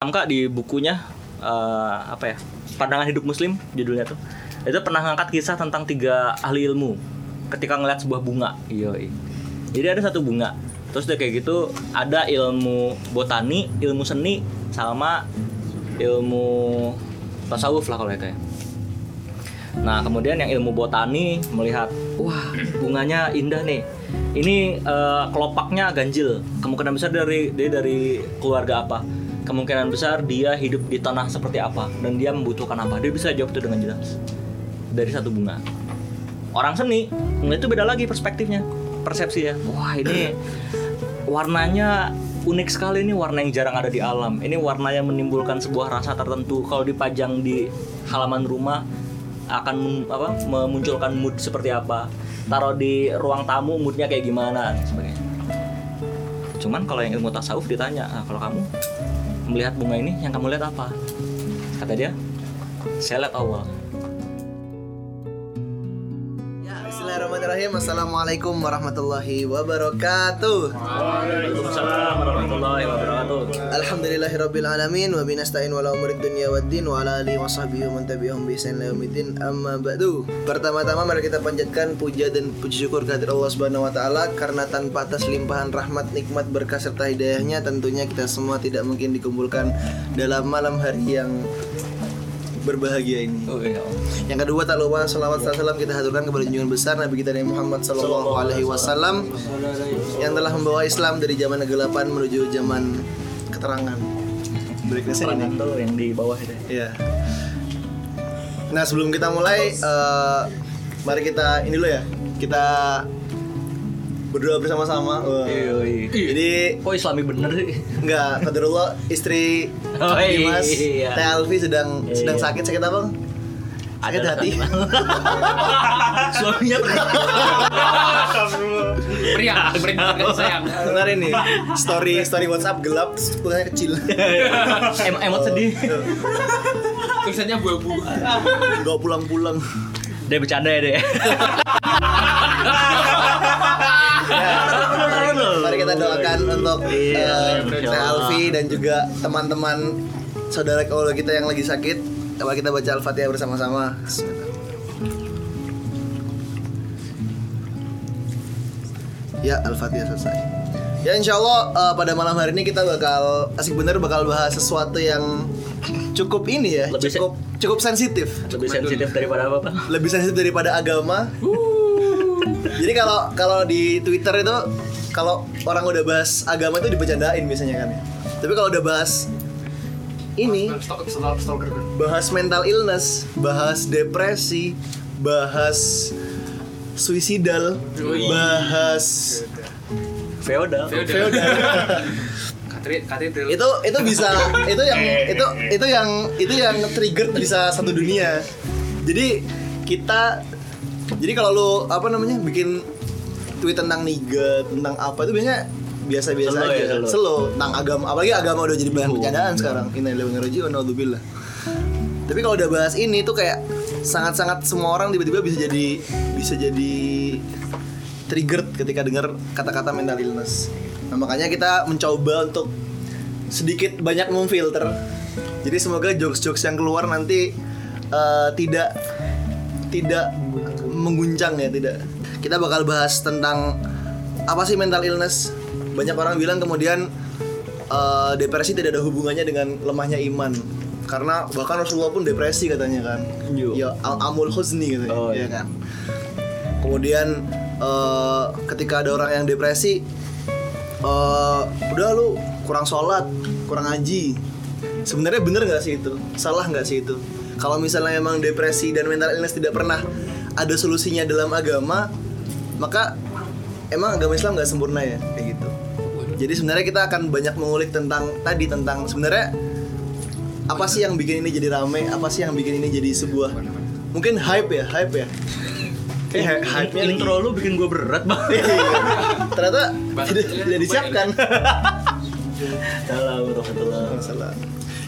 Hamka di bukunya eh, apa ya pandangan hidup muslim judulnya tuh itu pernah ngangkat kisah tentang tiga ahli ilmu ketika ngeliat sebuah bunga Yoi. jadi ada satu bunga terus udah kayak gitu ada ilmu botani ilmu seni sama ilmu tasawuf lah kalau itu ya Nah, kemudian yang ilmu botani melihat, wah, bunganya indah nih. Ini eh, kelopaknya ganjil. Kemungkinan besar dari dia dari keluarga apa? Kemungkinan besar dia hidup di tanah seperti apa dan dia membutuhkan apa? Dia bisa jawab itu dengan jelas. Dari satu bunga. Orang seni itu beda lagi perspektifnya, persepsi ya. Wah, ini warnanya unik sekali ini warna yang jarang ada di alam. Ini warna yang menimbulkan sebuah rasa tertentu. Kalau dipajang di halaman rumah akan apa memunculkan mood seperti apa taruh di ruang tamu moodnya kayak gimana sebagainya cuman kalau yang ilmu tasawuf ditanya "Ah, kalau kamu melihat bunga ini yang kamu lihat apa? Kata dia saya lihat Allah Bismillahirrahmanirrahim. Assalamualaikum warahmatullahi wabarakatuh. Waalaikumsalam warahmatullahi wabarakatuh Alhamdulillahirabbil alamin wa binasta'in wala umurid dunya waddin wa ala alihi wa man tabi'ahum bi ihsan ila yaumiddin. Amma ba'du. Pertama-tama mari kita panjatkan puja dan puji syukur kehadirat Allah Subhanahu wa taala karena tanpa atas limpahan rahmat, nikmat, berkah serta hidayahnya tentunya kita semua tidak mungkin dikumpulkan dalam malam hari yang berbahagia ini. oh, iya. Yang kedua tak lupa salawat dan salam kita haturkan kepada junjungan besar Nabi kita Nabi Muhammad Sallallahu Alaihi Wasallam yang telah membawa Islam dari zaman kegelapan menuju zaman keterangan. Berikutnya tuh yang di bawah itu Iya. Nah sebelum kita mulai, eh, mari kita ini dulu ya. Kita berdoa bersama-sama. Jadi kok islami bener sih enggak, Qadarullah istri Oh, Dimas, iya. Teh Alfi sedang Iya, sedang iya. sakit sakit apa? Sakit Ada hati. suaminya Pria, perintah kasih sayang. Bentar ini story story WhatsApp gelap, tulisannya kecil. em emot sedih Tulisannya bu-bu. Gak pulang-pulang. dia bercanda ya deh kita doakan untuk Iya, Insya Teh Allah. Alfi dan juga teman-teman saudara kalau kita yang lagi sakit. Coba kita baca Al-Fatihah bersama-sama. Ya, Al-Fatihah selesai. Ya insya Allah eh, pada malam hari ini kita bakal asik bener bakal bahas sesuatu yang cukup ini ya, Lebih se- cukup cukup sensitif. lebih sensitif daripada apa pak lebih sensitif daripada agama. Jadi kalau kalau di Twitter itu kalau orang udah bahas agama itu dibecandain biasanya kan. Ya. Tapi kalau udah bahas ini bahas mental illness, bahas depresi, bahas suicidal, bahas feodal. Feodal. Itu itu bisa itu yang itu itu yang itu yang trigger bisa satu dunia. Jadi kita jadi kalau lu apa namanya bikin tweet tentang niga tentang apa itu biasanya biasa-biasa ya, aja slow. slow tentang agama apalagi agama udah jadi bahan bercandaan sekarang innalillahi wa inna ilaihi tapi kalau udah bahas ini tuh kayak sangat-sangat semua orang tiba-tiba bisa jadi bisa jadi triggered ketika dengar kata-kata mental illness. Nah, makanya kita mencoba untuk sedikit banyak memfilter. Jadi semoga jokes-jokes yang keluar nanti eh, tidak tidak mengguncang ya, tidak. Kita bakal bahas tentang apa sih mental illness. Banyak orang bilang kemudian eh, depresi tidak ada hubungannya dengan lemahnya iman. Karena bahkan Rasulullah pun depresi katanya kan. Yo. Ya al amul huzni gitu Oh, ya iya. kan. Kemudian eh, ketika ada orang yang depresi, eh, udah lu kurang sholat, kurang ngaji. Sebenarnya bener nggak sih itu? Salah nggak sih itu? Kalau misalnya memang depresi dan mental illness tidak pernah ada solusinya dalam agama, maka emang agama Islam nggak sempurna ya kayak gitu. Jadi sebenarnya kita akan banyak mengulik tentang tadi tentang sebenarnya apa sih yang bikin ini jadi rame? Apa sih yang bikin ini jadi sebuah mungkin hype ya, hype ya. Eh, Kayak hype-nya lagi. intro lu bikin gue berat bang Iya. Ternyata tidak, tidak disiapkan.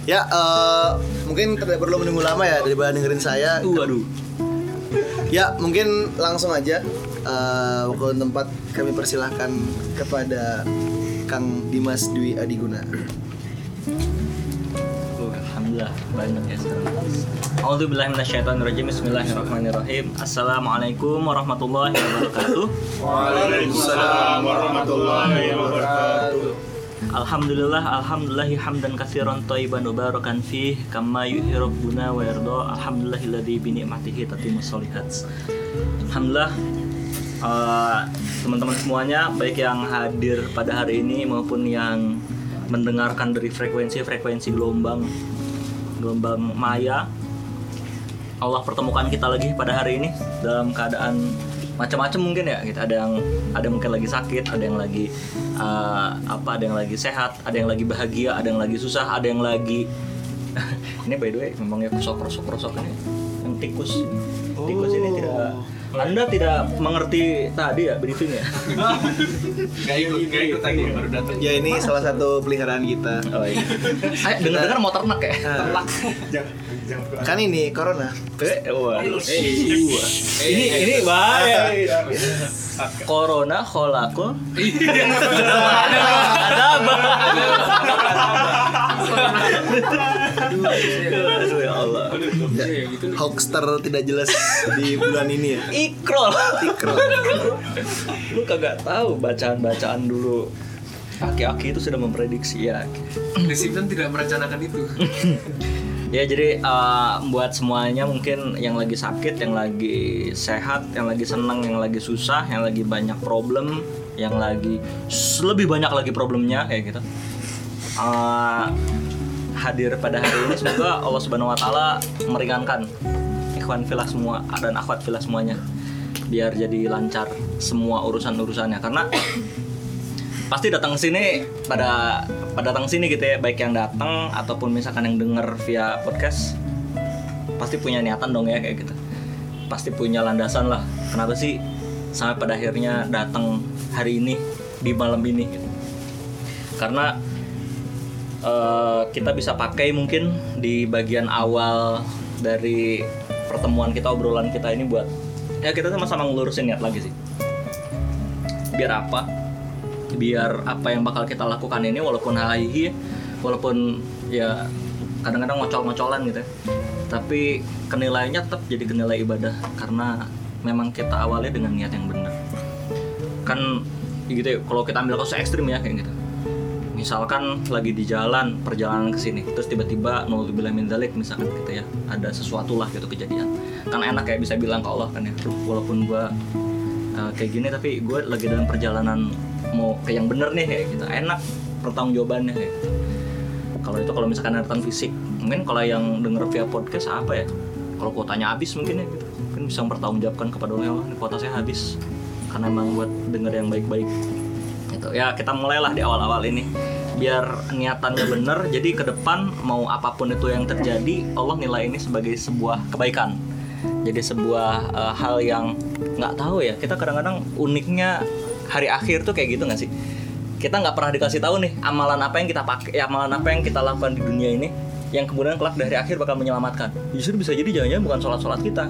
Ya, eh, mungkin tidak perlu menunggu lama ya daripada dengerin saya. Uh, aduh. Ya, mungkin langsung aja eh, waktu dan tempat kami persilahkan kepada Kang Dimas Dwi Adiguna. alhamdulillah banyak ya sekarang. Minasyaitonirrajim. Bismillahirrahmanirrahim. Assalamualaikum warahmatullahi wabarakatuh. Waalaikumsalam warahmatullahi wabarakatuh. Alhamdulillah, alhamdulillahi hamdan katsiran thayyiban mubarakan fih kama yuhyi rabbuna wa yarda. Alhamdulillahilladzi bi ni'matihi tatimmus. Alhamdulillah eh, teman-teman semuanya baik yang hadir pada hari ini maupun yang mendengarkan dari frekuensi-frekuensi gelombang gelombang maya Allah pertemukan kita lagi pada hari ini dalam keadaan macam-macam mungkin ya kita ada yang ada yang mungkin lagi sakit ada yang lagi eh, apa ada yang lagi sehat ada yang lagi bahagia ada yang lagi susah ada yang lagi ini by the way memangnya krosok krosok krosok ini yang tikus. Tikus ini tidak anda tidak mengerti tadi ya briefing ya Gak ikut, gak ikut tadi baru datang. Ya ini salah satu peliharaan kita. oh iya. Ayo, dengar dengar mau ternak ya? Nah, kan ini corona. Eh, wah. ini ini bahaya. Corona kolako. Ada apa? Aduh ya Allah. Iya, gitu. Hoaxter tidak jelas di bulan ini ya. Ikrol. Ikro. Lu kagak tahu bacaan-bacaan dulu. Aki-aki itu sudah memprediksi ya. Disiplin tidak merencanakan itu. Ya jadi eh, buat semuanya mungkin yang lagi sakit, yang lagi sehat, yang lagi senang, yang lagi susah, yang lagi banyak problem, yang lagi lebih banyak lagi problemnya kayak gitu. Eh, hadir pada hari ini semoga Allah Subhanahu Wa Taala meringankan ikhwan filah semua dan akhwat filah semuanya biar jadi lancar semua urusan urusannya karena pasti datang ke sini pada pada datang sini gitu ya baik yang datang ataupun misalkan yang denger via podcast pasti punya niatan dong ya kayak gitu. Pasti punya landasan lah kenapa sih sampai pada akhirnya datang hari ini di malam ini gitu. karena eh, kita bisa pakai mungkin di bagian awal dari pertemuan kita obrolan kita ini buat ya kita sama-sama ngelurusin niat lagi sih. Biar apa biar apa yang bakal kita lakukan ini walaupun hahihi walaupun ya kadang-kadang ngocol-ngocolan gitu ya. Tapi kenilainya tetap jadi kenilai ibadah karena memang kita awalnya dengan niat yang benar. Kan gitu ya kalau kita ambil kasus ekstrim ya kayak gitu. Misalkan lagi di jalan perjalanan ke sini terus tiba-tiba naudzubillah min dzalik misalkan gitu ya ada sesuatu lah gitu kejadian. Kan enak kayak bisa bilang ke Allah kan ya "Duh, walaupun gua uh, kayak gini tapi gue lagi dalam perjalanan mau ke yang bener nih kayak gitu. Enak pertanggung jawabannya kayak gitu. kalau itu kalau misalkan ada fisik mungkin kalau yang denger via podcast apa ya? Kalau kuotanya habis mungkin ya gitu. Mungkin bisa mempertanggungjawabkan kepada Allah "Ya, ini kuota saya habis. Karena emang buat denger yang baik-baik. Gitu. Ya kita mulailah di awal-awal ini. Biar niatannya bener jadi ke depan mau apa pun itu yang terjadi Allah nilai ini sebagai sebuah kebaikan jadi sebuah eh, hal yang nggak tahu ya. Kita kadang-kadang uniknya hari akhir tuh kayak gitu nggak sih? Kita nggak pernah dikasih tahu nih amalan apa yang kita pakai amalan apa yang kita lakukan di dunia ini yang kemudian kelak dari akhir bakal menyelamatkan. Justru bisa jadi jangan-jangan bukan sholat-sholat kita.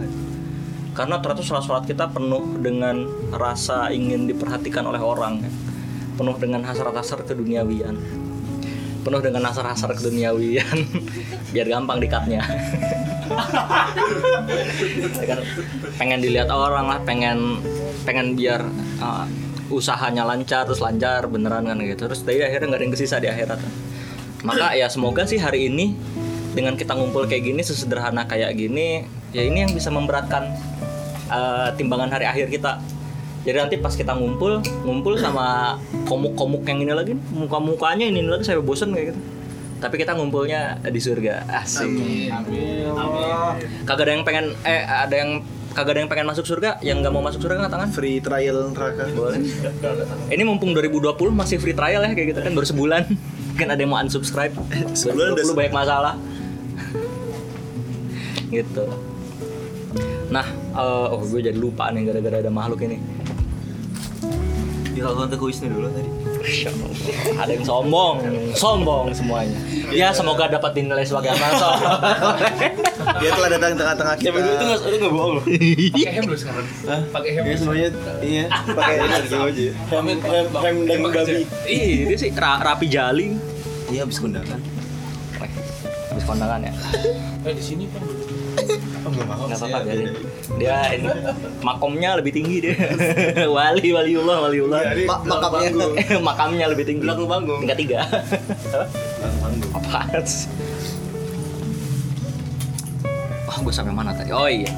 Karena ternyata sholat-sholat kita penuh dengan rasa ingin diperhatikan oleh orang penuh dengan hasrat-hasrat keduniawian penuh dengan hasrat-hasrat keduniawian. Biar gampang dikatnya kan pengen dilihat orang lah pengen pengen biar uh, usahanya lancar terus lancar beneran kan gitu. Terus dari akhirnya nggak ada yang kesisa di akhirat. Maka ya semoga sih hari ini dengan kita ngumpul kayak gini sesederhana kayak gini ya ini yang bisa memberatkan uh, timbangan hari akhir kita jadi nanti pas kita ngumpul ngumpul sama komuk-komuk yang ini lagi muka-mukanya ini lagi saya bosen kayak gitu. Tapi kita ngumpulnya di surga. Asik. Kagak ada yang pengen eh ada yang kagak ada yang pengen masuk surga? Yang nggak mau masuk surga angkat tangan? Free trial neraka. boleh. Ini mumpung 2020 masih free trial ya kayak gitu kan baru sebulan. Mungkin ada yang mau unsubscribe. Sebulan udah 2020 banyak masalah. Gitu. Nah eh, oh gue jadi lupa nih gara-gara ada makhluk ini Dilakukan ke kuisnya dulu tadi. Ada yang sombong sombong semuanya ya semoga dapat dinilai sebagai amal soleh. Dia telah datang tengah-tengah kita. Tapi itu nggak itu nggak bohong loh. Pakai hem lu sekarang. Pakai hem. Ya semuanya iya pakai ini aja. Hem hem hem dan babi. Ih, ini sih ra- rapi jali Iya habis kundangan. habis kondangan ya Eh di sini kan. Oh, nggak apa-apa ya, biarin. dia ini makomnya lebih tinggi dia. Wali waliullah waliullah. Jadi, Ma- makamnya. makamnya lebih tinggi. Belakang panggung. tingkat tiga. Apaan sih oh gue sampai mana tadi? Oh iya.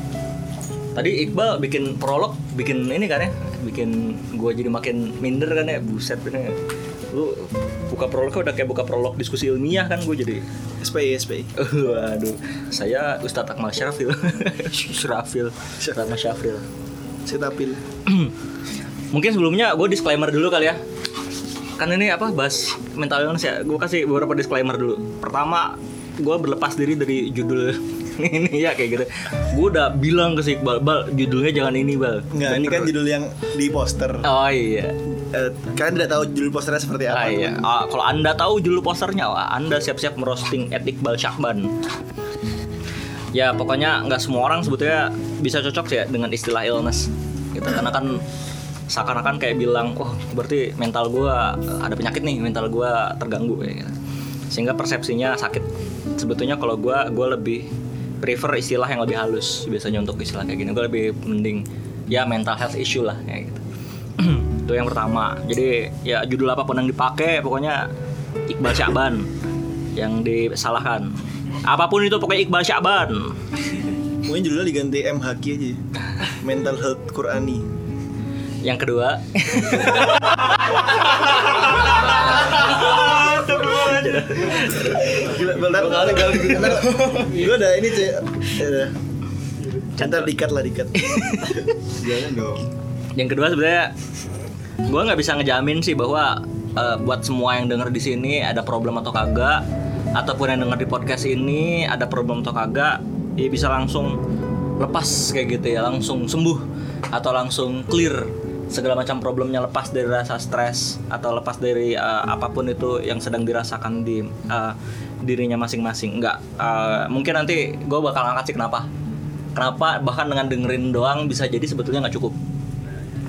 Tadi Iqbal bikin prolog bikin ini kan ya? Bikin gue jadi makin minder kan ya? Buset ini lu buka prolognya udah kayak buka prolog diskusi ilmiah kan gue jadi SPI SPI Waduh, saya Ustadz Akmal Syafil. Syafil. Ustadz Akmal Syafil. Setapil Mungkin sebelumnya gue disclaimer dulu kali ya. Kan ini apa bahas mental illness ya. Gue kasih beberapa disclaimer dulu. Pertama, gue berlepas diri dari judul ini ya kayak gitu. Gue udah bilang ke si Iqbal, Bal, judulnya jangan ini Bal. Enggak, ini kan judul yang di poster Oh iya. Eh, Kalian tidak tahu judul posternya seperti Ah, apa iya. Ah, kalau anda tahu judul posternya, wah, anda siap-siap merosting at Iqbal Syahban. Ya pokoknya nggak semua orang sebetulnya bisa cocok sih ya dengan istilah illness. Gitu. Karena kan seakan-akan kayak bilang, oh berarti mental gua ada penyakit nih, mental gua terganggu kayak gitu. Sehingga persepsinya sakit. Sebetulnya kalau gua gua lebih prefer istilah yang lebih halus biasanya untuk istilah kayak gini. Gua lebih mending ya mental health issue lah kayak gitu. itu yang pertama. Jadi ya judul apa pun yang dipakai pokoknya Iqbal Syaban yang disalahkan. Apa pun itu pokoknya Iqbal Syaban Mungkin judulnya diganti MHQ aja Mental Health Qurani. Yang kedua Gila, bentar, Gue udah ini cuy Ya udah. Ntar dikat lah dikat. Jangan dong. yang kedua sebenarnya gue nggak bisa ngejamin sih bahwa eh, buat semua yang denger di sini ada problem atau kagak ataupun yang denger di podcast ini ada problem atau kagak ya bisa langsung lepas kayak gitu ya langsung sembuh atau langsung clear segala macam problemnya lepas dari rasa stres atau lepas dari eh, apa pun itu yang sedang dirasakan di eh, dirinya masing-masing. Nggak eh, mungkin nanti gue bakal angkat sih kenapa. Kenapa? Bahkan dengan dengerin doang bisa jadi sebetulnya nggak cukup.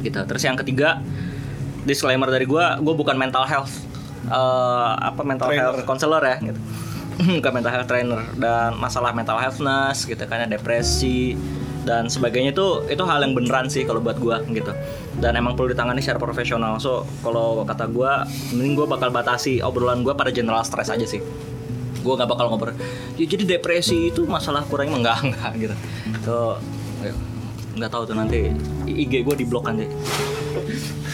Gitu. Terus yang ketiga disclaimer dari gue gue bukan mental health eh, apa mental Trainer. health counselor ya gitu. Bukan mental health trainer. Dan masalah mental healthness gitu kan ya, depresi dan sebagainya itu itu hal yang beneran sih kalau buat gue gitu. Dan emang perlu ditangani secara profesional. So kalau kata gue mending gue bakal batasi obrolan gue pada general stress aja sih. Gue nggak bakal ngobrol ya jadi depresi itu masalah kurangnya enggak enggak gitu. So ayo, nggak tahu tuh nanti IG gue di blok nanti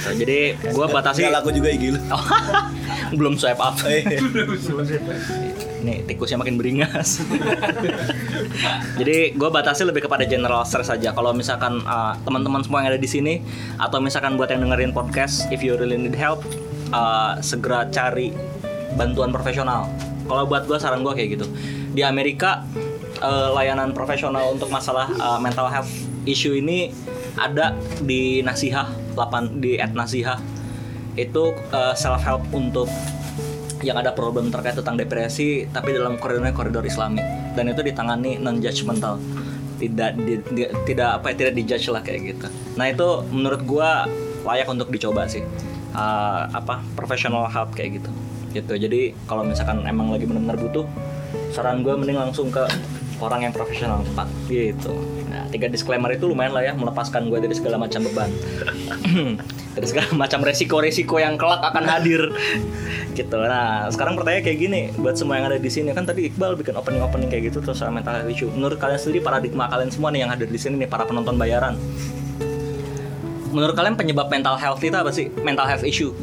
So, jadi gue batasi Gak laku juga IG lu. Oh, belum swipe up. Eh, Nih tikusnya makin beringas. Jadi gue batasi lebih kepada general stress saja. Kalau misalkan uh, teman-teman semua yang ada di sini atau misalkan buat yang dengerin podcast, if you really need help, uh, segera cari bantuan profesional. Kalau buat gue saran gue kayak gitu. Di Amerika uh, layanan profesional untuk masalah uh, mental health issue ini ada di Nasihah, lapan di at Nasihah itu self help untuk yang ada problem terkait tentang depresi tapi dalam koridornya koridor Islami. Dan itu ditangani non judgmental tidak di, di- tidak apa ya, tidak dijudge lah kayak gitu. Nah itu menurut gua layak untuk dicoba sih. Uh, apa professional help kayak gitu. Gitu. Jadi kalau misalkan emang lagi benar-benar butuh saran gue mending langsung ke orang yang profesional tepat gitu. Nah tiga disclaimer itu lumayan lah ya melepaskan gue dari segala macam beban dari segala macam resiko-resiko yang kelak akan hadir. Gitu. Nah sekarang pertanyaan kayak gini buat semua yang ada di sini kan tadi Iqbal bikin opening opening kayak gitu terus soal mental health issue. Menurut kalian sendiri paradigma kalian semua nih yang hadir di sini nih para penonton bayaran. Menurut kalian penyebab mental health itu apa sih? Mental health issue.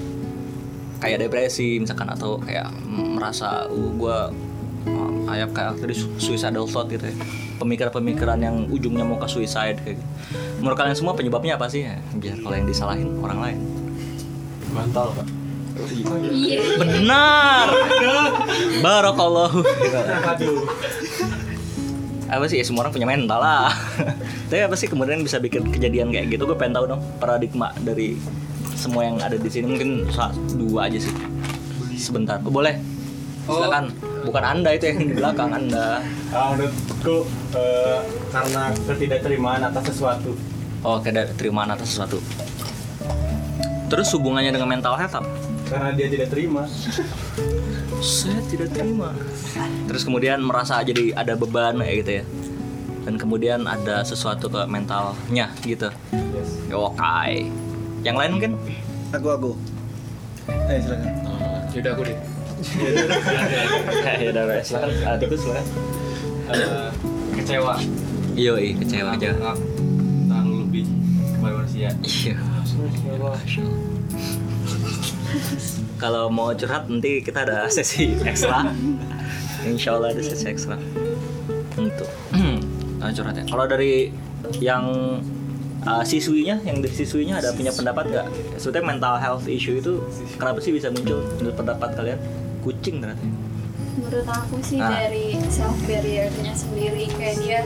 Kayak depresi misalkan atau kayak merasa uh, gue kayak kayak tadi su- suicidal thought gitu ya. Pemikiran-pemikiran yang ujungnya mau ke suicide kayak gitu. menurut kalian semua penyebabnya apa sih? Ya, biar kalau yang disalahin orang lain. Bantal, Pak. benar. Barakallahu. Apa sih? Ya semua orang punya mental lah. Tapi apa sih kemudian bisa bikin kejadian kayak gitu? Gue pengen tahu dong paradigma dari semua yang ada di sini. Mungkin dua aja sih. Sebentar. Oh, boleh silakan bukan anda itu yang di belakang anda Ah, menurutku eh, karena ketidakterimaan atas sesuatu. oh kayak terima atas sesuatu terus hubungannya dengan mental health apa Karena dia tidak terima. saya tidak terima terus kemudian merasa jadi ada beban kayak gitu ya dan kemudian ada sesuatu ke mentalnya gitu oke yang lain mungkin Aku aku. Eh silakan. Yaudah aku deh. Ya udah silakan Ah, Eh, kecewa. yoi kecewa aja. Terlalu lebih manusia. iya. Kalau mau curhat nanti kita ada sesi ekstra. Insya Allah ada sesi ekstra. Untuk. Uh, curhatnya kalau dari yang uh, siswinya yang dari siswinya ada punya pendapat nggak? Sebetulnya mental health issue itu kenapa sih bisa muncul menurut pendapat kalian kucing ternyata. Menurut aku sih Ah. dari self barriernya sendiri kayak dia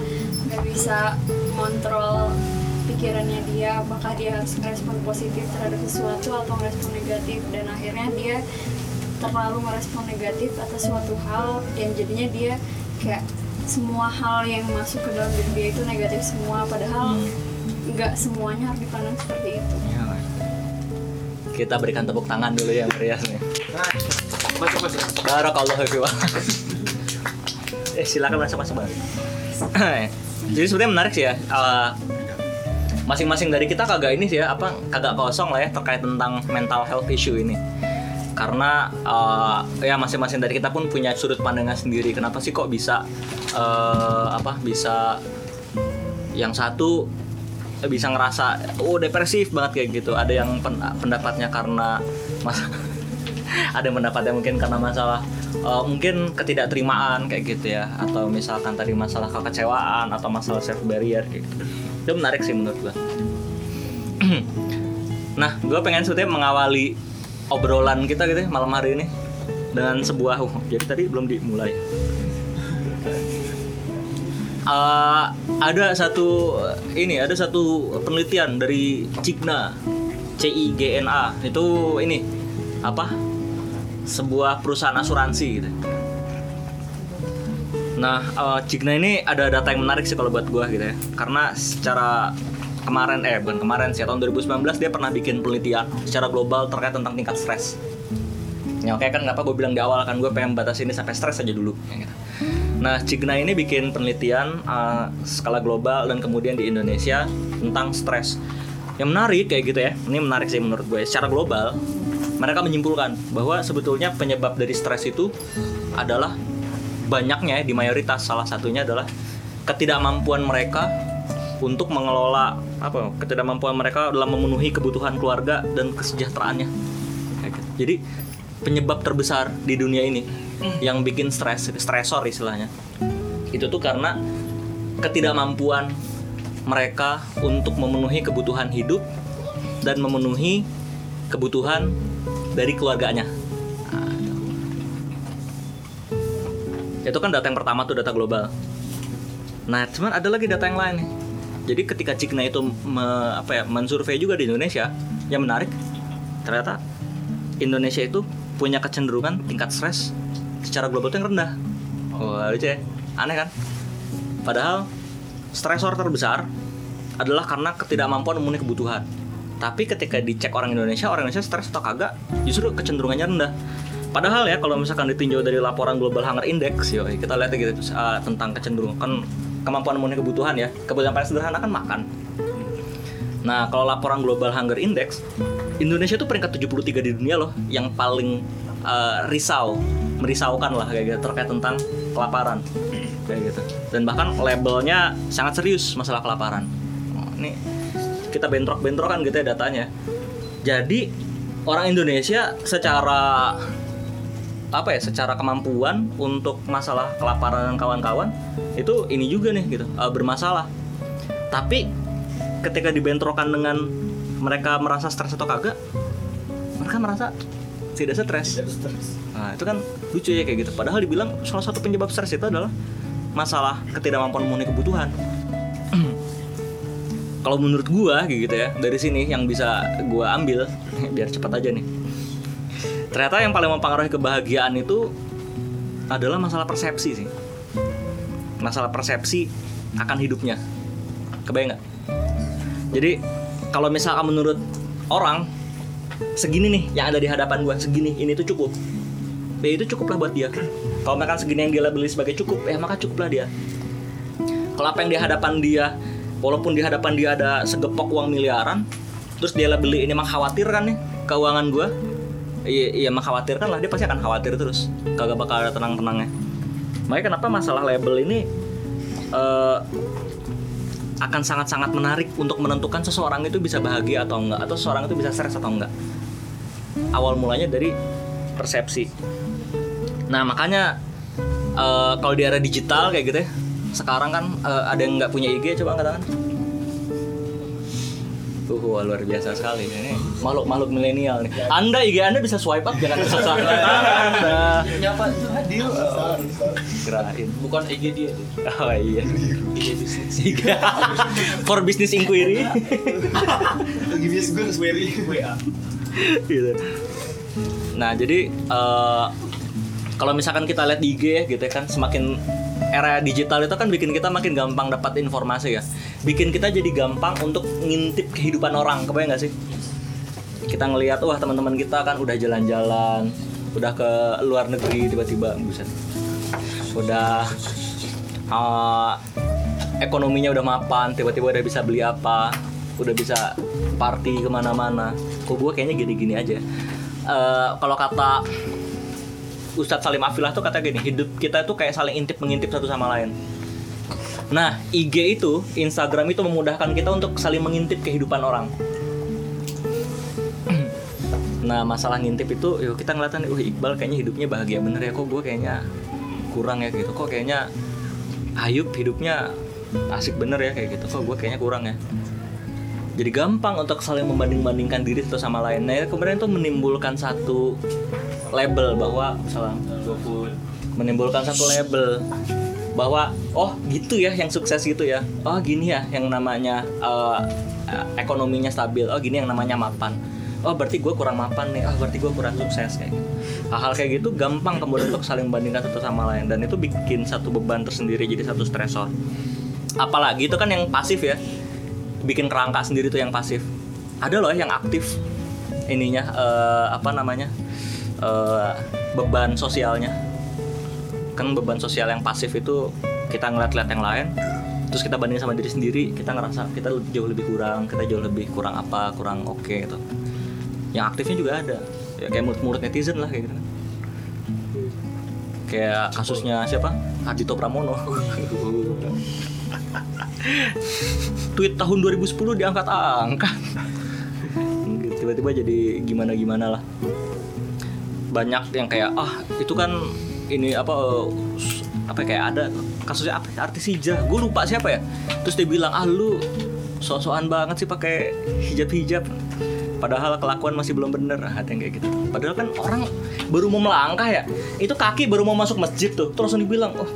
nggak bisa kontrol pikirannya dia apakah dia harus merespon positif terhadap sesuatu atau merespon negatif dan akhirnya dia terlalu merespon negatif atas suatu hal yang jadinya dia kayak semua hal yang masuk ke dalam diri dia itu negatif semua padahal nggak semuanya harus dipandang seperti itu. Iya, kita berikan tepuk tangan dulu ya Marias nih Masuk masuk. Barakallahu fiik. eh silakan masuk masuk Bang. Jadi sebenarnya menarik sih ya. eh, masing-masing dari kita kagak ini sih ya apa kagak kosong lah ya terkait tentang mental health issue ini. Karena eh, ya masing-masing dari kita pun punya sudut pandangnya sendiri. Kenapa sih kok bisa eh, apa bisa yang satu bisa ngerasa oh depresif banget kayak gitu. Ada yang pen- pendapatnya karena masa ada pendapatnya mungkin karena masalah uh, mungkin ketidakterimaan kayak gitu ya. Atau misalkan tadi masalah kekecewaan atau masalah self barrier kayak gitu. Itu menarik sih menurut gua. Nah gua pengen sebetulnya mengawali obrolan kita gitu ya, malam hari ini dengan sebuah uh, jadi tadi belum dimulai. Uh, ada satu ini ada satu penelitian dari Cigna CIGNA itu ini apa sebuah perusahaan asuransi gitu. Nah, eh, Cigna ini ada data yang menarik sih kalau buat gua gitu ya. Karena secara kemarin eh bukan kemarin sih tahun 2019 dia pernah bikin penelitian secara global terkait tentang tingkat stres. Ya oke kan ngapa gue bilang di awal kan gue pengen batas ini sampai stres aja dulu ya gitu. Nah, Cigna ini bikin penelitian eh, skala global dan kemudian di Indonesia tentang stres. Yang menarik kayak gitu ya. Ini menarik sih menurut gue. Secara global, mereka menyimpulkan bahwa sebetulnya penyebab dari stres itu adalah banyaknya ya, di mayoritas salah satunya adalah ketidakmampuan mereka untuk mengelola apa ketidakmampuan mereka dalam memenuhi kebutuhan keluarga dan kesejahteraannya. Jadi penyebab terbesar di dunia ini yang bikin stres stresor istilahnya itu tuh karena ketidakmampuan mereka untuk memenuhi kebutuhan hidup dan memenuhi kebutuhan dari keluarganya. Nah, itu. kan data yang pertama tuh data global. Nah, cuman ada lagi data yang lain nih. Jadi ketika Cigna itu me- apa ya, mensurvei juga di Indonesia, yang menarik ternyata Indonesia itu punya kecenderungan tingkat stres secara global itu yang rendah. Wah, lucu ya. Aneh kan? Padahal stresor terbesar adalah karena ketidakmampuan memenuhi kebutuhan. Tapi ketika dicek orang Indonesia, orang Indonesia stres atau kagak, justru kecenderungannya rendah. Padahal ya kalau misalkan ditinjau dari laporan Global Hunger Index, yo kita lihat gitu uh, tentang kecenderungan kan kemampuan memenuhi kebutuhan ya. Kebutuhan paling sederhana kan makan. Nah, kalau laporan Global Hunger Index, Indonesia tuh peringkat 73 di dunia loh yang paling uh, risau, merisaukan lah kayak gitu terkait tentang kelaparan. Kayak gitu. Dan bahkan labelnya sangat serius masalah kelaparan. Oh, ini kita bentrok-bentrokan gitu ya datanya. Jadi orang Indonesia secara apa ya secara kemampuan untuk masalah kelaparan dan kawan-kawan itu ini juga nih gitu uh, bermasalah. Tapi ketika dibentrokan dengan mereka merasa stres atau kagak mereka merasa tidak stres. Nah itu kan lucu ya kayak gitu. Padahal dibilang salah satu penyebab stres itu adalah masalah ketidakmampuan memenuhi kebutuhan kalau menurut gua gitu ya dari sini yang bisa gua ambil biar cepat aja nih. Ternyata yang paling mempengaruhi kebahagiaan itu adalah masalah persepsi sih. Masalah persepsi akan hidupnya. Kebayang nggak? Jadi kalau misalkan menurut orang segini nih yang ada di hadapan gua segini ini tuh cukup. Ya itu cukup lah buat dia. Kalau makan segini yang dia labeli sebagai cukup ya maka cukup lah dia. Kalau apa yang di hadapan dia walaupun di hadapan dia ada segepok uang miliaran terus dia beli ini mengkhawatirkan nih keuangan gua. Iya iya mengkhawatirkan lah dia pasti akan khawatir terus. Kagak bakal ada tenang tenangnya makanya kenapa masalah label ini eh, akan sangat-sangat menarik untuk menentukan seseorang itu bisa bahagia atau enggak atau seseorang itu bisa stres atau enggak. Awal mulanya dari persepsi. Nah makanya eh, kalau di era digital kayak gitu ya sekarang kan eh, ada yang nggak punya IG coba angkat tangan Tuh, wah, luar biasa sekali ini makhluk-makhluk milenial nih. Anda IG Anda bisa swipe up jangan susah. Anda Nyapa itu hadir. kirain. Bukan IG dia tuh. Oh iya. IG bisnis. IG. For business inquiry. Bias gue query WA. gitu. Nah, jadi eh, kalau misalkan kita lihat di IG ya gitu ya kan semakin era digital itu kan bikin kita makin gampang dapat informasi ya. Bikin kita jadi gampang untuk ngintip kehidupan orang, kebayang gak sih? Kita ngelihat wah teman-teman kita kan udah jalan-jalan, udah ke luar negeri tiba-tiba buset. Udah eh, ekonominya udah mapan, tiba-tiba udah bisa beli apa, udah bisa party ke mana-mana. Kok gue kayaknya gini-gini aja. Eh, kalau kata Ustadz Salim Afilah tuh kata gini, hidup kita tuh kayak saling intip mengintip satu sama lain. Nah, IG itu, Instagram itu memudahkan kita untuk saling mengintip kehidupan orang. Nah, masalah ngintip itu, yuk kita ngeliatin, wah Iqbal kayaknya hidupnya bahagia bener ya, kok gue kayaknya kurang ya gitu, kok kayaknya Ayub hidupnya asik bener ya kayak gitu, kok gue kayaknya kurang ya. Jadi gampang untuk saling membanding-bandingkan diri satu sama lain. Nah, kemudian itu menimbulkan satu label bahwa salam menimbulkan satu label bahwa oh gitu ya yang sukses gitu ya. Oh gini ya yang namanya eh, ekonominya stabil. Oh gini yang namanya mapan. Oh berarti gue kurang mapan nih. Oh berarti gue kurang sukses kayak gitu. Hal-hal kayak gitu gampang kemudian untuk saling bandingkan satu sama lain. Dan itu bikin satu beban tersendiri jadi satu stresor. Apalagi itu kan yang pasif ya. Bikin kerangka sendiri tuh yang pasif. Ada loh yang aktif ininya eh, apa namanya eh, beban sosialnya. Kan beban sosial yang pasif itu kita ngeliat-liat yang lain terus kita banding sama diri sendiri kita ngerasa kita jauh lebih kurang kita jauh lebih kurang apa kurang oke gitu. Yang aktifnya juga ada. Ya kayak murid-murid netizen lah kayak gitu kan. kayak kasusnya siapa? Ardito Pramono. Tweet tahun 2010 diangkat-angkat. Tiba-tiba jadi gimana-gimana lah banyak yang kayak ah itu kan ini apa eh, apa ya, kayak ada kasusnya apa artis hijab gue lupa siapa ya. Terus dia bilang ah lu so-soan banget sih pakai hijab-hijab. Padahal kelakuan masih belum bener ah, ada yang kayak gitu. Padahal kan orang baru mau melangkah ya itu kaki baru mau masuk masjid tuh. Terus langsung dibilang oh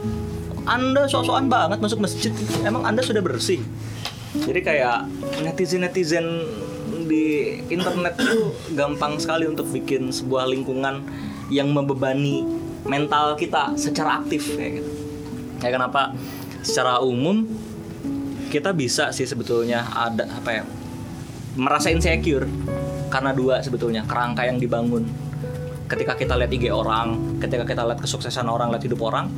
anda so-soan banget masuk masjid emang anda sudah bersih? Jadi kayak netizen netizen di internet tuh gampang sekali untuk bikin sebuah lingkungan yang membebani mental kita secara aktif kayak gitu. Kayak kenapa secara umum kita bisa sih sebetulnya ada apa ya merasa insecure karena dua sebetulnya kerangka yang dibangun ketika kita lihat IG orang, ketika kita lihat kesuksesan orang, lihat hidup orang,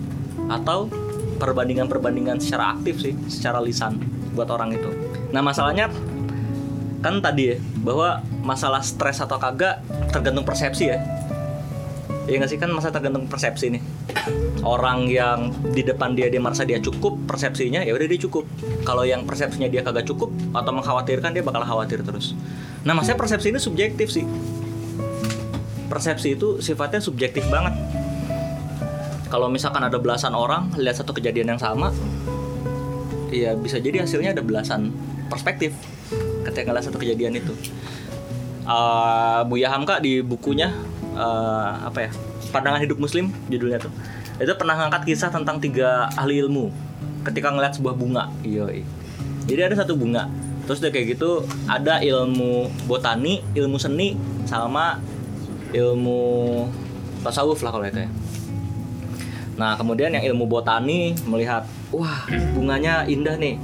atau perbandingan-perbandingan secara aktif sih, secara lisan buat orang itu. Nah masalahnya kan tadi ya bahwa masalah stres atau kagak tergantung persepsi ya. Iya nggak sih kan masa tergantung persepsi nih. Orang yang di depan dia dia merasa dia cukup persepsinya ya udah dia cukup. Kalau yang persepsinya dia kagak cukup atau mengkhawatirkan dia bakal khawatir terus. Nah maksudnya persepsi ini subjektif sih. Persepsi itu sifatnya subjektif banget. Kalau misalkan ada belasan orang lihat satu kejadian yang sama, Iya bisa jadi hasilnya ada belasan perspektif ketika satu kejadian itu. Eh, Buya Hamka di bukunya eh, apa ya pandangan hidup Muslim judulnya tuh itu pernah ngangkat kisah tentang tiga ahli ilmu ketika ngeliat sebuah bunga. Iya. Jadi ada satu bunga. Terus dia kayak gitu ada ilmu botani, ilmu seni, sama ilmu tasawuf lah kalau itu ya. Nah, kemudian yang ilmu botani melihat, wah, bunganya indah nih.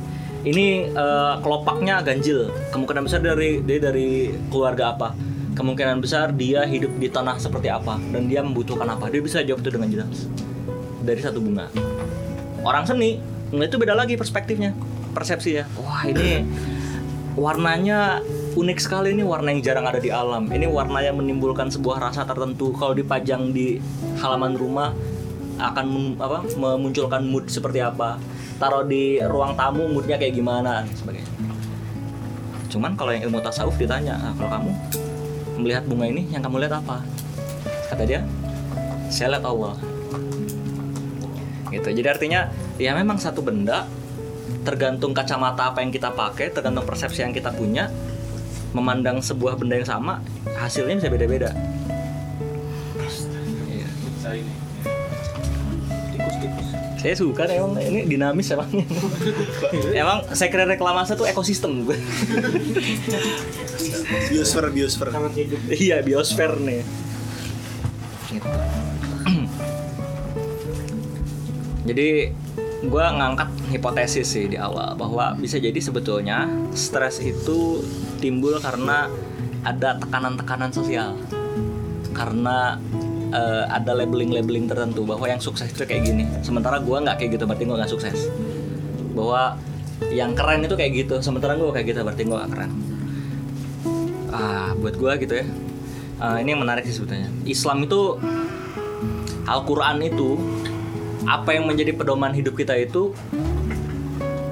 Ini eh, kelopaknya ganjil. Kemungkinan besar dari dari dari keluarga apa? kemungkinan besar dia hidup di tanah seperti apa? Dan dia membutuhkan apa? Dia bisa jawab itu dengan jelas. Dari satu bunga. Orang seni itu beda lagi perspektifnya persepsi ya wah ini warnanya unik sekali. Ini warna yang jarang ada di alam. Ini warnanya menimbulkan sebuah rasa tertentu. Kalau dipajang di halaman rumah akan apa, memunculkan mood seperti apa taruh di ruang tamu moodnya kayak gimana dan sebagainya. Cuman kalau yang ilmu tasawuf ditanya "Ah, kalau kamu melihat bunga ini yang kamu lihat apa? Kata dia saya lihat Allah. Gitu. Jadi artinya ya memang satu benda tergantung kacamata apa yang kita pakai tergantung persepsi yang kita punya memandang sebuah benda yang sama hasilnya bisa beda-beda. Iya. Tikus-tikus. Saya suka emang ini dinamis emang. Emang saya kira reklamasi tuh ekosistem. Gue biosfer biosfer iya biosfer nih. Gitu. jadi gue ngangkat hipotesis sih di awal bahwa bisa jadi sebetulnya stres itu timbul karena ada tekanan-tekanan sosial. Karena eh, ada labeling-labeling tertentu bahwa yang sukses itu kayak gini. Sementara gue nggak kayak gitu berarti gue nggak sukses. Bahwa yang keren itu kayak gitu sementara gue kayak gitu berarti gue gak keren. Ah buat gue gitu ya. Ah, ini yang menarik sih sebetulnya. Islam itu Al-Quran itu apa yang menjadi pedoman hidup kita itu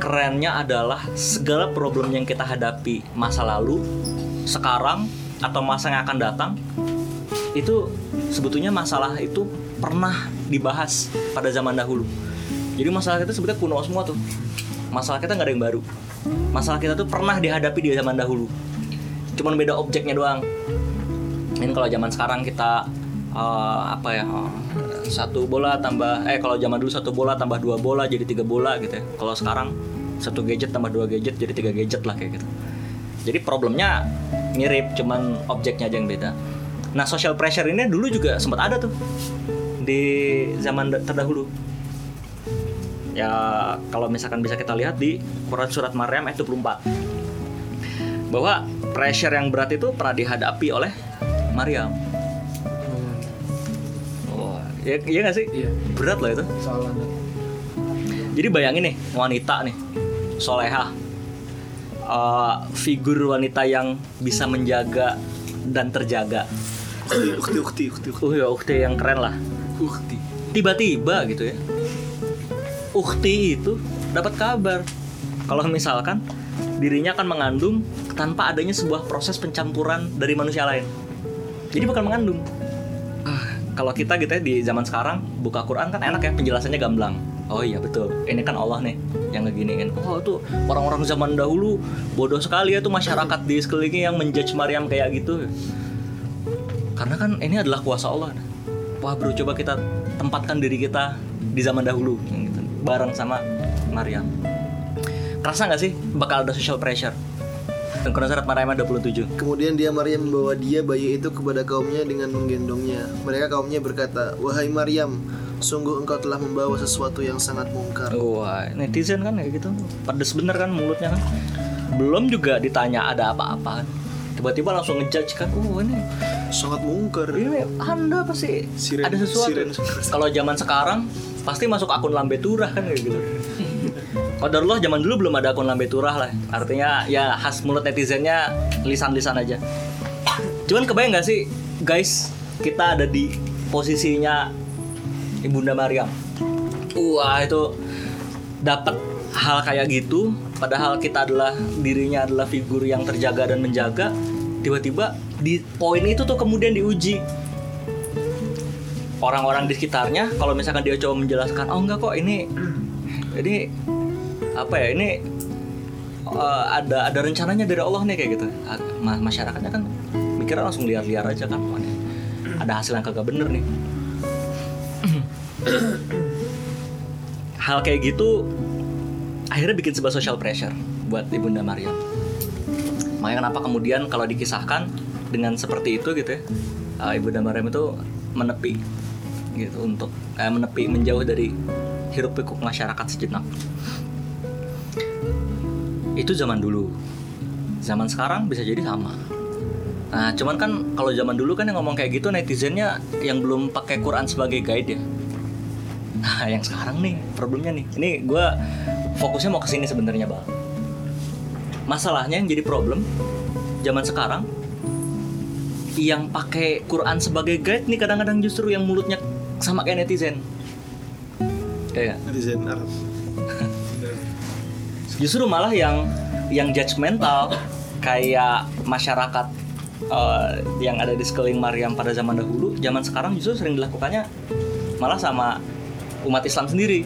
kerennya adalah segala problem yang kita hadapi masa lalu sekarang atau masa yang akan datang itu sebetulnya masalah itu pernah dibahas pada zaman dahulu. Jadi masalah kita sebetulnya kuno semua tuh. Masalah kita nggak ada yang baru. Masalah kita tuh pernah dihadapi di zaman dahulu. Cuman beda objeknya doang. Ini kalau zaman sekarang kita eh, apa ya eh, satu bola tambah eh kalau zaman dulu satu bola tambah dua bola jadi tiga bola gitu ya. Kalau sekarang satu gadget tambah dua gadget jadi tiga gadget lah kayak gitu. Jadi problemnya mirip cuman objeknya aja yang beda nah social pressure ini dulu juga sempat ada tuh di zaman da- terdahulu ya kalau misalkan bisa kita lihat di Quran surat Maryam ayat 24 bahwa pressure yang berat itu pernah dihadapi oleh Maryam. Oh, iya, iya gak sih? Iya. Berat loh itu. Jadi bayangin nih wanita nih, solehah, Eh, figur wanita yang bisa menjaga dan terjaga. Ukti ukti ukti ukti Uh ya ukti yang keren lah. Ukti. Tiba-tiba gitu ya, ukti itu dapat kabar kalau misalkan dirinya akan mengandung tanpa adanya sebuah proses pencampuran dari manusia lain. Jadi bakal mengandung. Ah, kalau kita gitu ya di zaman sekarang buka Quran kan enak ya penjelasannya gamblang. Oh iya betul. Ini kan Allah nih yang ngeginiin. Oh tuh orang-orang zaman dahulu bodoh sekali ya tuh masyarakat di sekelilingnya yang menjudge Maryam kayak gitu. Karena kan ini adalah kuasa Allah. Wah bro coba kita tempatkan diri kita di zaman dahulu gitu, bareng sama Maryam. Kerasa nggak sih bakal ada social pressure? Quran surat Maryam ayat 27. Kemudian dia Maryam membawa dia bayi itu kepada kaumnya dengan menggendongnya. Mereka kaumnya berkata, Wahai Maryam, sungguh engkau telah membawa sesuatu yang sangat mungkar. Wah, netizen kan kayak gitu. Pedes bener kan mulutnya kan. Belum juga ditanya ada apa-apa kan. Tiba-tiba langsung ngejudge kan. Oh ini, Sangat mungkar. ini anda pasti Siren- ada sesuatu. siren. Kalau zaman sekarang pasti masuk akun lambe turah kan kayak gitu. Qadarullah zaman dulu belum ada akun lambe turah lah. Artinya ya khas mulut netizennya lisan-lisan aja. Cuman kebayang nggak sih guys kita ada di posisinya Ibunda Maryam. Wah itu dapat hal kayak gitu padahal kita adalah dirinya adalah figur yang terjaga dan menjaga tiba-tiba di poin itu tuh kemudian diuji. Orang-orang di sekitarnya kalau misalkan dia coba menjelaskan oh enggak kok ini ini apa ya ini eh, ada ada rencananya dari Allah nih kayak gitu. Ma- masyarakatnya kan mikirnya langsung liar-liar aja kan ada hasil yang kagak bener nih. Hal kayak gitu akhirnya bikin sebuah social pressure buat ibunda Maryam makanya kenapa kemudian kalau dikisahkan dengan seperti itu gitu ya uh, ibunda Maryam itu menepi gitu untuk eh, menepi menjauh dari hiruk pikuk masyarakat sejenak itu zaman dulu zaman sekarang bisa jadi sama Nah, cuman kan kalau zaman dulu kan yang ngomong kayak gitu netizennya yang belum pakai Quran sebagai guide ya. Nah, yang sekarang nih problemnya nih. Ini gue fokusnya mau ke sini sebenarnya, Bang. Masalahnya yang jadi problem zaman sekarang yang pakai Quran sebagai guide nih kadang-kadang justru yang mulutnya sama kayak netizen. Kayak netizen Arab justru malah yang yang judgmental kayak masyarakat eh, yang ada di sekeliling Maryam pada zaman dahulu, zaman sekarang justru sering dilakukannya malah sama umat Islam sendiri.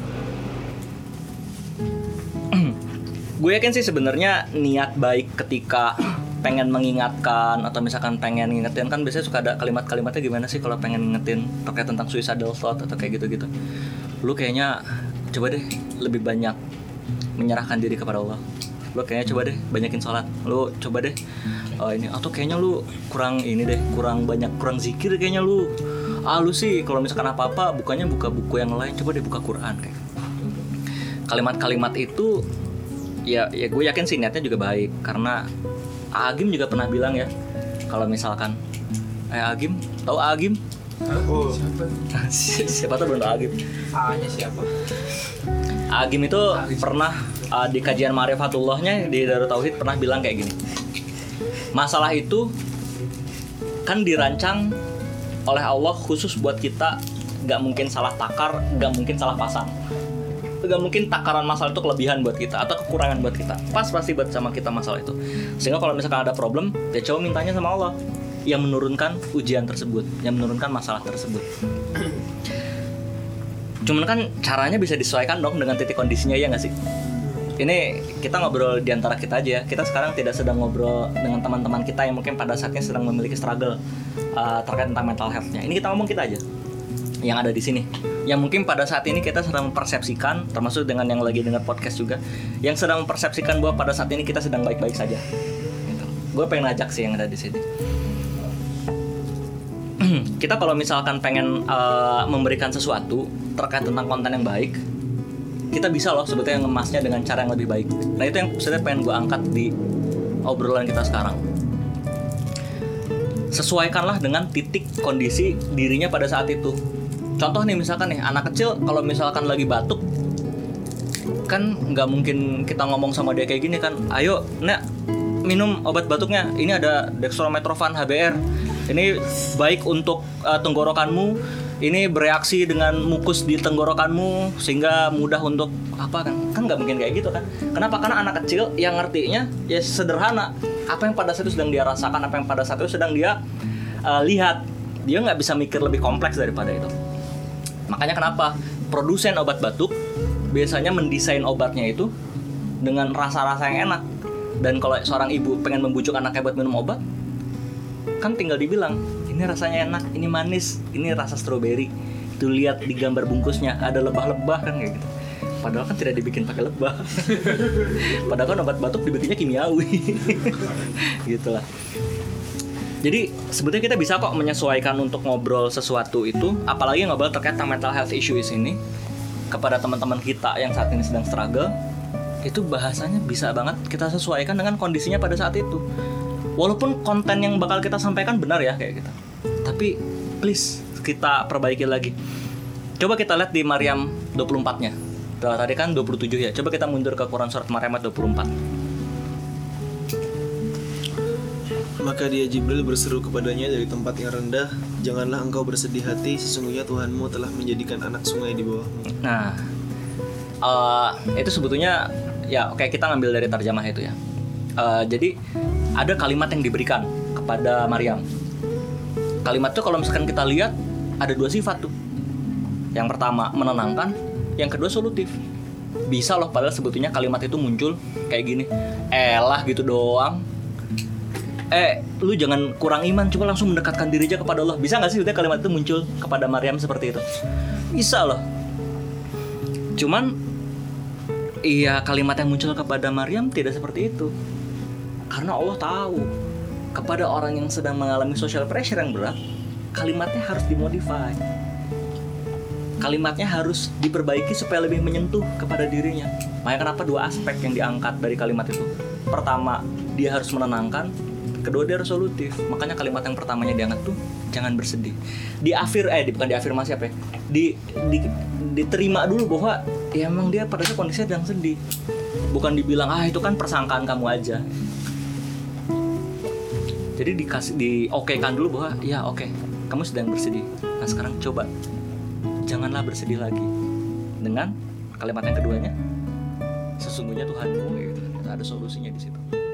Gue yakin sih sebenarnya niat baik ketika pengen mengingatkan atau misalkan pengen ngingetin kan biasanya suka ada kalimat-kalimatnya gimana sih kalau pengen ngingetin terkait tentang suicidal thought atau kayak gitu-gitu. Lu kayaknya coba deh lebih banyak menyerahkan diri kepada Allah. Lu kayaknya coba deh banyakin sholat. Lu coba deh oh ini atau kayaknya lu kurang ini deh kurang banyak kurang zikir kayaknya lu. Ah lu sih kalau misalkan apa apa bukannya buka buku yang lain coba deh buka Quran kayak kalimat-kalimat itu ya ya gue yakin sih niatnya juga baik karena Agim juga pernah bilang ya kalau misalkan eh Agim tahu Agim Oh, siapa? siapa tuh belum tahu Agim A-nya siapa? Agim itu pernah uh, di kajian Ma'rifatullahnya di Darut Tauhid pernah bilang kayak gini. Masalah itu kan dirancang oleh Allah khusus buat kita nggak mungkin salah takar, nggak mungkin salah pasang. Nggak mungkin takaran masalah itu kelebihan buat kita atau kekurangan buat kita. Pas pasti buat sama kita masalah itu. Sehingga kalau misalkan ada problem, ya coba mintanya sama Allah yang menurunkan ujian tersebut, yang menurunkan masalah tersebut. Cuman kan caranya bisa disesuaikan dong dengan titik kondisinya ya nggak sih? Ini kita ngobrol di antara kita aja ya. Kita sekarang tidak sedang ngobrol dengan teman-teman kita yang mungkin pada saatnya sedang memiliki struggle uh, terkait tentang mental health-nya. Ini kita ngomong kita aja yang ada di sini. Yang mungkin pada saat ini kita sedang mempersepsikan, termasuk dengan yang lagi dengar podcast juga, yang sedang mempersepsikan bahwa pada saat ini kita sedang baik-baik saja. Gitu. Gue pengen ngajak sih yang ada di sini kita kalau misalkan pengen uh, memberikan sesuatu terkait tentang konten yang baik kita bisa loh sebetulnya ngemasnya dengan cara yang lebih baik nah itu yang sebenarnya pengen gue angkat di obrolan kita sekarang sesuaikanlah dengan titik kondisi dirinya pada saat itu contoh nih misalkan nih anak kecil kalau misalkan lagi batuk kan nggak mungkin kita ngomong sama dia kayak gini kan ayo nak minum obat batuknya. Ini ada dextromethorphan HBR ini baik untuk uh, tenggorokanmu. Ini bereaksi dengan mukus di tenggorokanmu sehingga mudah untuk apa kan? Kan nggak mungkin kayak gitu kan. Kenapa? Karena anak kecil yang ngertinya ya sederhana. Apa yang pada saat itu sedang dia rasakan apa yang pada saat itu sedang dia uh, lihat. Dia nggak bisa mikir lebih kompleks daripada itu makanya kenapa? Produsen obat batuk biasanya mendesain obatnya itu dengan rasa-rasa yang enak. Dan kalau seorang ibu pengen membujuk anaknya buat minum obat kan tinggal dibilang ini rasanya enak ini manis ini rasa stroberi. Itu lihat di gambar bungkusnya ada lebah-lebah kan kayak gitu. Padahal kan tidak dibikin pakai lebah. Padahal kan obat batuk dibikinnya kimiawi. Gitulah jadi sebetulnya kita bisa kok menyesuaikan untuk ngobrol sesuatu itu apalagi ngobrol terkait mental health issues ini kepada teman-teman kita yang saat ini sedang struggle itu bahasanya bisa banget kita sesuaikan dengan kondisinya pada saat itu. Walaupun konten yang bakal kita sampaikan benar ya kayak gitu. Tapi please kita perbaiki lagi. Coba kita lihat di Maryam 24 nya tadi kan 27 ya coba kita mundur ke Quran surat ayat 24 Maka dia Jibril berseru kepadanya dari tempat yang rendah, Janganlah engkau bersedih hati, sesungguhnya Tuhanmu telah menjadikan anak sungai di bawahmu. Nah, eh, itu sebetulnya ya oke kita ngambil dari terjemah itu ya. Eh, jadi ada kalimat yang diberikan kepada Maryam. Kalimat itu kalau misalkan kita lihat ada dua sifat tuh. Yang pertama menenangkan, yang kedua solutif. Bisa loh padahal sebetulnya kalimat itu muncul kayak gini. Elah gitu doang. Eh, lu jangan kurang iman, coba langsung mendekatkan diri aja kepada Allah. Bisa nggak sih sebetulnya kalimat itu muncul kepada Maryam seperti itu? Bisa loh. Cuman iya kalimat yang muncul kepada Maryam tidak seperti itu. Karena Allah tahu kepada orang yang sedang mengalami social pressure yang berat, kalimatnya harus dimodify. Kalimatnya harus diperbaiki supaya lebih menyentuh kepada dirinya. Makanya kenapa dua aspek yang diangkat dari kalimat itu? Pertama, dia harus menenangkan. Kedua dia resolutif. Makanya kalimat yang pertamanya diangkat tuh jangan bersedih. Di afir eh di, bukan diafirmasi apa ya? Di, di diterima dulu bahwa ya emang dia pada saat kondisinya sedang sedih. Bukan dibilang ah itu kan persangkaan kamu aja. Jadi dikasih diokekan dulu bahwa ya oke kamu sedang bersedih. Nah sekarang coba janganlah bersedih lagi. Dengan kalimat yang keduanya sesungguhnya Tuhanmu gitu. Ada solusinya di situ